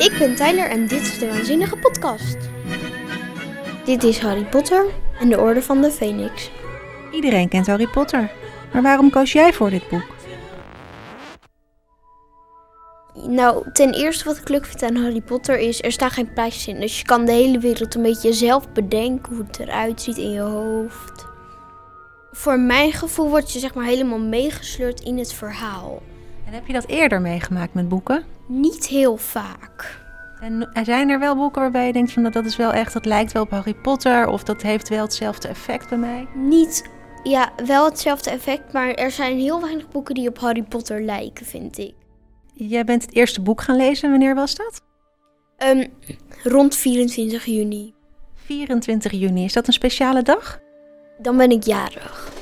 Ik ben Tyler en dit is de Waanzinnige Podcast. Dit is Harry Potter en de Orde van de Phoenix. Iedereen kent Harry Potter. Maar waarom koos jij voor dit boek? Nou, ten eerste wat ik leuk vind aan Harry Potter is, er staan geen plaatjes in. Dus je kan de hele wereld een beetje zelf bedenken hoe het eruit ziet in je hoofd. Voor mijn gevoel word je zeg maar helemaal meegesleurd in het verhaal. En heb je dat eerder meegemaakt met boeken? Niet heel vaak. En er zijn er wel boeken waarbij je denkt van dat, dat is wel echt, dat lijkt wel op Harry Potter of dat heeft wel hetzelfde effect bij mij? Niet, ja, wel hetzelfde effect, maar er zijn heel weinig boeken die op Harry Potter lijken, vind ik. Jij bent het eerste boek gaan lezen, wanneer was dat? Ehm, rond 24 juni. 24 juni, is dat een speciale dag? Dan ben ik jarig.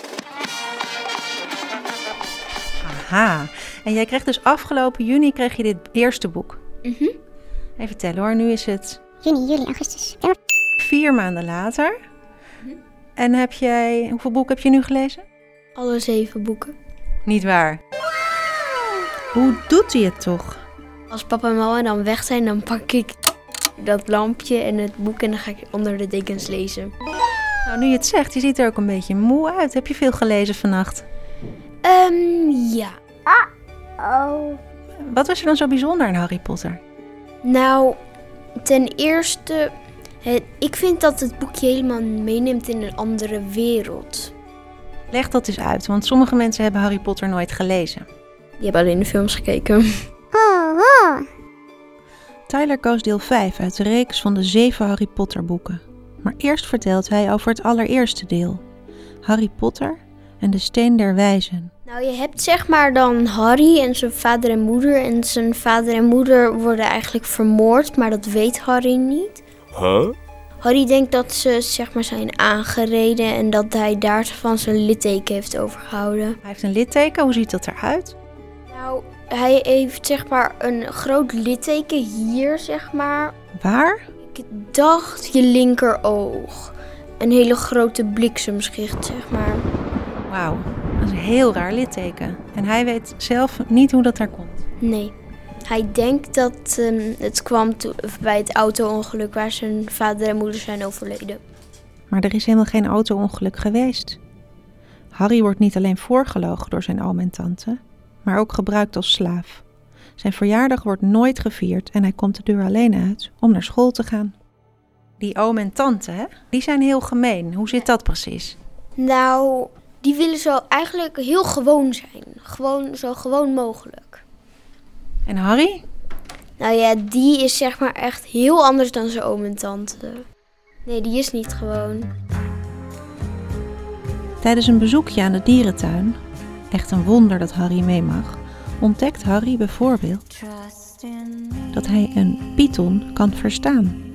Aha, en jij kreeg dus afgelopen juni kreeg je dit eerste boek. Mhm. Even tellen hoor, nu is het Juni, juli, augustus, vier maanden later. En heb jij, hoeveel boeken heb je nu gelezen? Alle zeven boeken. Niet waar. Hoe doet hij het toch? Als papa en mama dan weg zijn, dan pak ik dat lampje en het boek en dan ga ik onder de dekens lezen. Nou, nu je het zegt, je ziet er ook een beetje moe uit. Heb je veel gelezen vannacht? Ehm, ja. Oh. Wat was er dan zo bijzonder aan Harry Potter? Nou, ten eerste, het, ik vind dat het boekje helemaal meeneemt in een andere wereld. Leg dat eens uit, want sommige mensen hebben Harry Potter nooit gelezen. Die hebben alleen de films gekeken. Oh, oh. Tyler koos deel 5 uit de reeks van de zeven Harry Potter boeken. Maar eerst vertelt hij over het allereerste deel. Harry Potter en de Steen der Wijzen. Nou, je hebt zeg maar dan Harry en zijn vader en moeder. En zijn vader en moeder worden eigenlijk vermoord, maar dat weet Harry niet. Huh? Harry denkt dat ze zeg maar zijn aangereden en dat hij daarvan zijn litteken heeft overgehouden. Hij heeft een litteken, hoe ziet dat eruit? Nou, hij heeft zeg maar een groot litteken hier, zeg maar. Waar? Ik dacht je linkeroog. Een hele grote bliksemschicht, zeg maar. Wauw, dat is een heel raar litteken. En hij weet zelf niet hoe dat daar komt. Nee. Hij denkt dat ehm, het kwam bij het auto-ongeluk waar zijn vader en moeder zijn overleden. Maar er is helemaal geen auto-ongeluk geweest. Harry wordt niet alleen voorgelogen door zijn oom en tante, maar ook gebruikt als slaaf. Zijn verjaardag wordt nooit gevierd en hij komt de deur alleen uit om naar school te gaan. Die oom en tante, hè? die zijn heel gemeen. Hoe zit dat precies? Nou, die willen zo eigenlijk heel gewoon zijn. Gewoon zo gewoon mogelijk. En Harry? Nou ja, die is zeg maar echt heel anders dan zijn oom en tante. Nee, die is niet gewoon. Tijdens een bezoekje aan de dierentuin, echt een wonder dat Harry mee mag, ontdekt Harry bijvoorbeeld dat hij een python kan verstaan.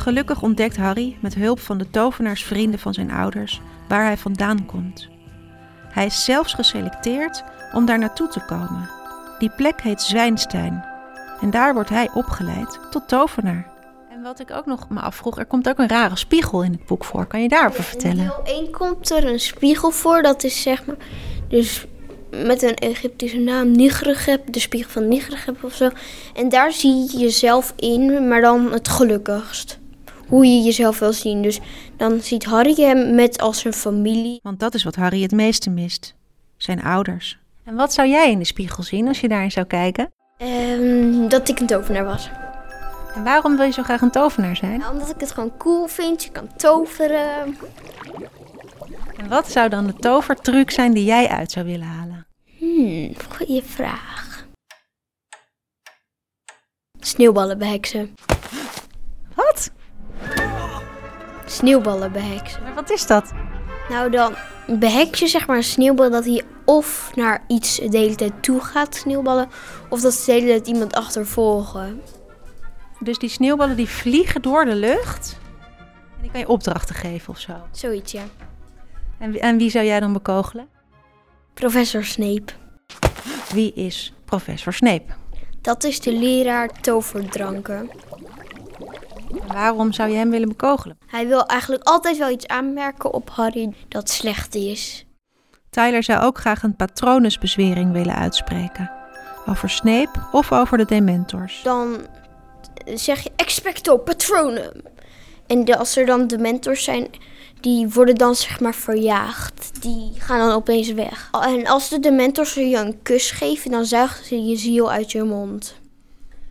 Gelukkig ontdekt Harry met hulp van de tovenaarsvrienden van zijn ouders waar hij vandaan komt. Hij is zelfs geselecteerd om daar naartoe te komen. Die plek heet Zwijnstein en daar wordt hij opgeleid tot tovenaar. En wat ik ook nog me afvroeg, er komt ook een rare spiegel in het boek voor. Kan je daarover vertellen? In deel 1 komt er een spiegel voor. Dat is zeg maar. Dus met een Egyptische naam, Nigrigeb, de spiegel van Nigrigeb of zo. En daar zie je jezelf in, maar dan het gelukkigst. Hoe je jezelf wil zien. Dus dan ziet Harry hem met als zijn familie. Want dat is wat Harry het meeste mist. Zijn ouders. En wat zou jij in de spiegel zien als je daarin zou kijken? ehm, dat ik een tovenaar was. En waarom wil je zo graag een tovenaar zijn? Nou, omdat ik het gewoon cool vind. Je kan toveren. En wat zou dan de tovertruc zijn die jij uit zou willen halen? Hmm, goeie vraag. Sneeuwballen beheksen. Wat? Sneeuwballen beheksen. Maar wat is dat? Nou, dan behek je zeg maar een sneeuwbal dat hij of naar iets de hele tijd toe gaat, sneeuwballen, of dat ze de hele tijd iemand achtervolgen. Dus die sneeuwballen die vliegen door de lucht. En die kan je opdrachten geven of zo. Zoiets, ja. En, wie- en wie zou jij dan bekogelen? Professor Snape. Wie is professor Snape? Dat is de leraar toverdranken. Waarom zou je hem willen bekogelen? Hij wil eigenlijk altijd wel iets aanmerken op Harry dat slecht is. Tyler zou ook graag een patronusbezwering willen uitspreken. Over Snape of over de Dementors. Dan zeg je expecto patronum. En als er dan dementors zijn, die worden dan zeg maar verjaagd. Die gaan dan opeens weg. En als de dementors je een kus geven, dan zuigen ze je ziel uit je mond.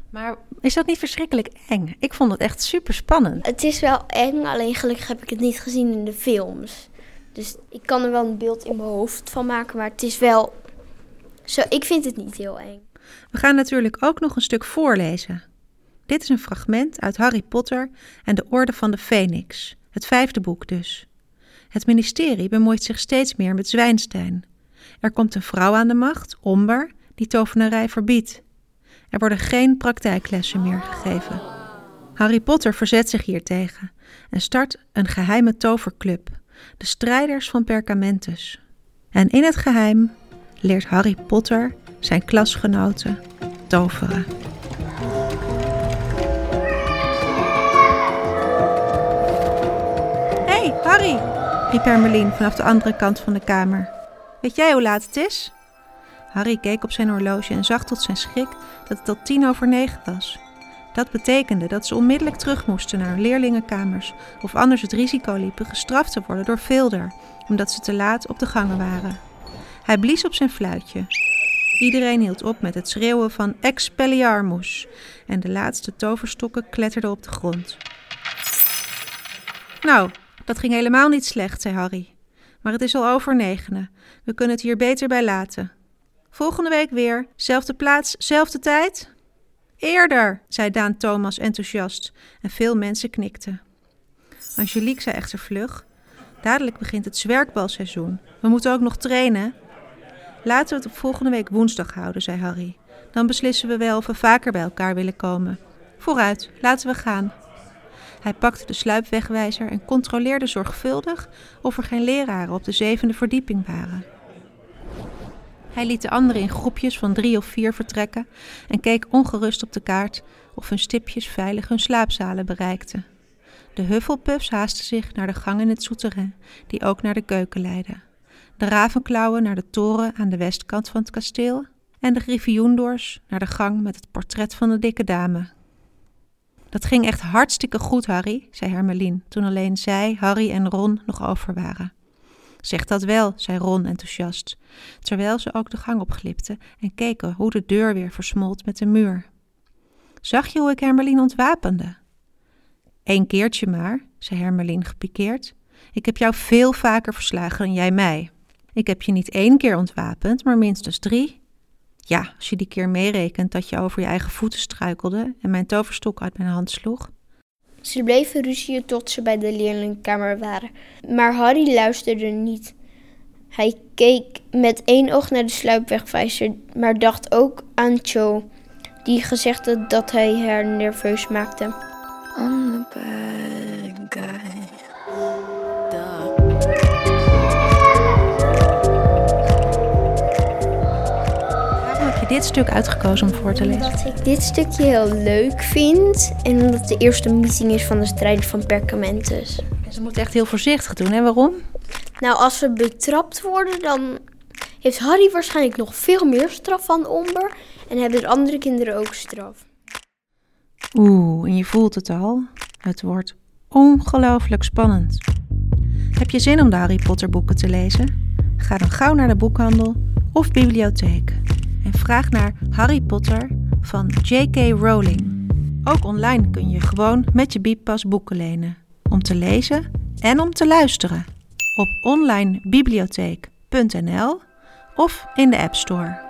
Maar is dat niet verschrikkelijk eng? Ik vond het echt super spannend. Het is wel eng, alleen gelukkig heb ik het niet gezien in de films. Dus ik kan er wel een beeld in mijn hoofd van maken, maar het is wel... Zo, ik vind het niet heel eng. We gaan natuurlijk ook nog een stuk voorlezen. Dit is een fragment uit Harry Potter en de Orde van de Phoenix, het vijfde boek dus. Het ministerie bemoeit zich steeds meer met Zwijnstein. Er komt een vrouw aan de macht, Omber, die tovenarij verbiedt. Er worden geen praktijklessen meer gegeven. Harry Potter verzet zich hiertegen en start een geheime toverclub, de Strijders van Perkamentus. En in het geheim leert Harry Potter zijn klasgenoten toveren. Hé, hey, Harry, riep Hermelien vanaf de andere kant van de kamer. Weet jij hoe laat het is? Harry keek op zijn horloge en zag tot zijn schrik dat het al tien over negen was. Dat betekende dat ze onmiddellijk terug moesten naar hun leerlingenkamers of anders het risico liepen gestraft te worden door Vilder, omdat ze te laat op de gangen waren. Hij blies op zijn fluitje. Iedereen hield op met het schreeuwen van Expelliarmus en de laatste toverstokken kletterden op de grond. Nou, dat ging helemaal niet slecht, zei Harry. Maar het is al over negenen. We kunnen het hier beter bij laten. Volgende week weer, zelfde plaats, zelfde tijd? Eerder, zei Daan Thomas enthousiast en veel mensen knikten. Angelique zei echter vlug: Dadelijk begint het zwerkbalseizoen. We moeten ook nog trainen. Laten we het op volgende week woensdag houden, zei Harry. Dan beslissen we wel of we vaker bij elkaar willen komen. Vooruit, laten we gaan. Hij pakte de sluipwegwijzer en controleerde zorgvuldig of er geen leraren op de zevende verdieping waren. Hij liet de anderen in groepjes van drie of vier vertrekken en keek ongerust op de kaart of hun stipjes veilig hun slaapzalen bereikten. De Hufflepuffs haasten zich naar de gang in het souterrain, die ook naar de keuken leidde. De Ravenklauwen naar de toren aan de westkant van het kasteel en de Griffioendors naar de gang met het portret van de dikke dame. Dat ging echt hartstikke goed, Harry, zei Hermelien, toen alleen zij, Harry en Ron nog over waren. Zeg dat wel, zei Ron enthousiast, terwijl ze ook de gang opglipten en keken hoe de deur weer versmolt met de muur. Zag je hoe ik Hermelien ontwapende? Eén keertje maar, zei Hermelien gepikeerd. Ik heb jou veel vaker verslagen dan jij mij. Ik heb je niet één keer ontwapend, maar minstens drie. Ja, als je die keer meerekent dat je over je eigen voeten struikelde en mijn toverstok uit mijn hand sloeg. Ze bleven ruzien tot ze bij de leerlingkamer waren. Maar Harry luisterde niet. Hij keek met één oog naar de sluipwegwijzer, maar dacht ook aan Cho, die gezegd had dat hij haar nerveus maakte. I'm guy. Dit stuk uitgekozen om voor te lezen? Omdat ik dit stukje heel leuk vind en omdat het de eerste meeting is van de strijd van Perkamentus. Ze moeten echt heel voorzichtig doen, hè? Waarom? Nou, als ze betrapt worden, dan heeft Harry waarschijnlijk nog veel meer straf van Omber en hebben de andere kinderen ook straf. Oeh, en je voelt het al. Het wordt ongelooflijk spannend. Heb je zin om de Harry Potter boeken te lezen? Ga dan gauw naar de boekhandel of bibliotheek en vraag naar Harry Potter van J.K. Rowling. Ook online kun je gewoon met je bieppas boeken lenen. Om te lezen en om te luisteren. Op onlinebibliotheek.nl of in de App Store.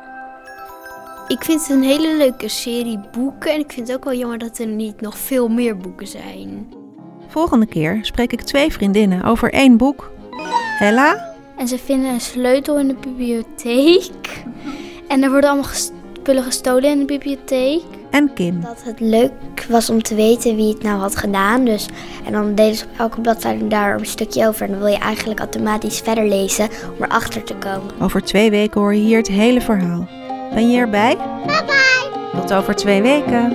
Ik vind het een hele leuke serie boeken en ik vind het ook wel jammer dat er niet nog veel meer boeken zijn. Volgende keer spreek ik twee vriendinnen over één boek. Ella En ze vinden een sleutel in de bibliotheek. En er worden allemaal spullen gestolen in de bibliotheek. en Kim. Dat het leuk was om te weten wie het nou had gedaan. Dus, en dan deden ze op elke bladzijde daar een stukje over. En dan wil je eigenlijk automatisch verder lezen om erachter te komen. Over twee weken hoor je hier het hele verhaal. Ben je erbij? Bye bye! Tot over twee weken.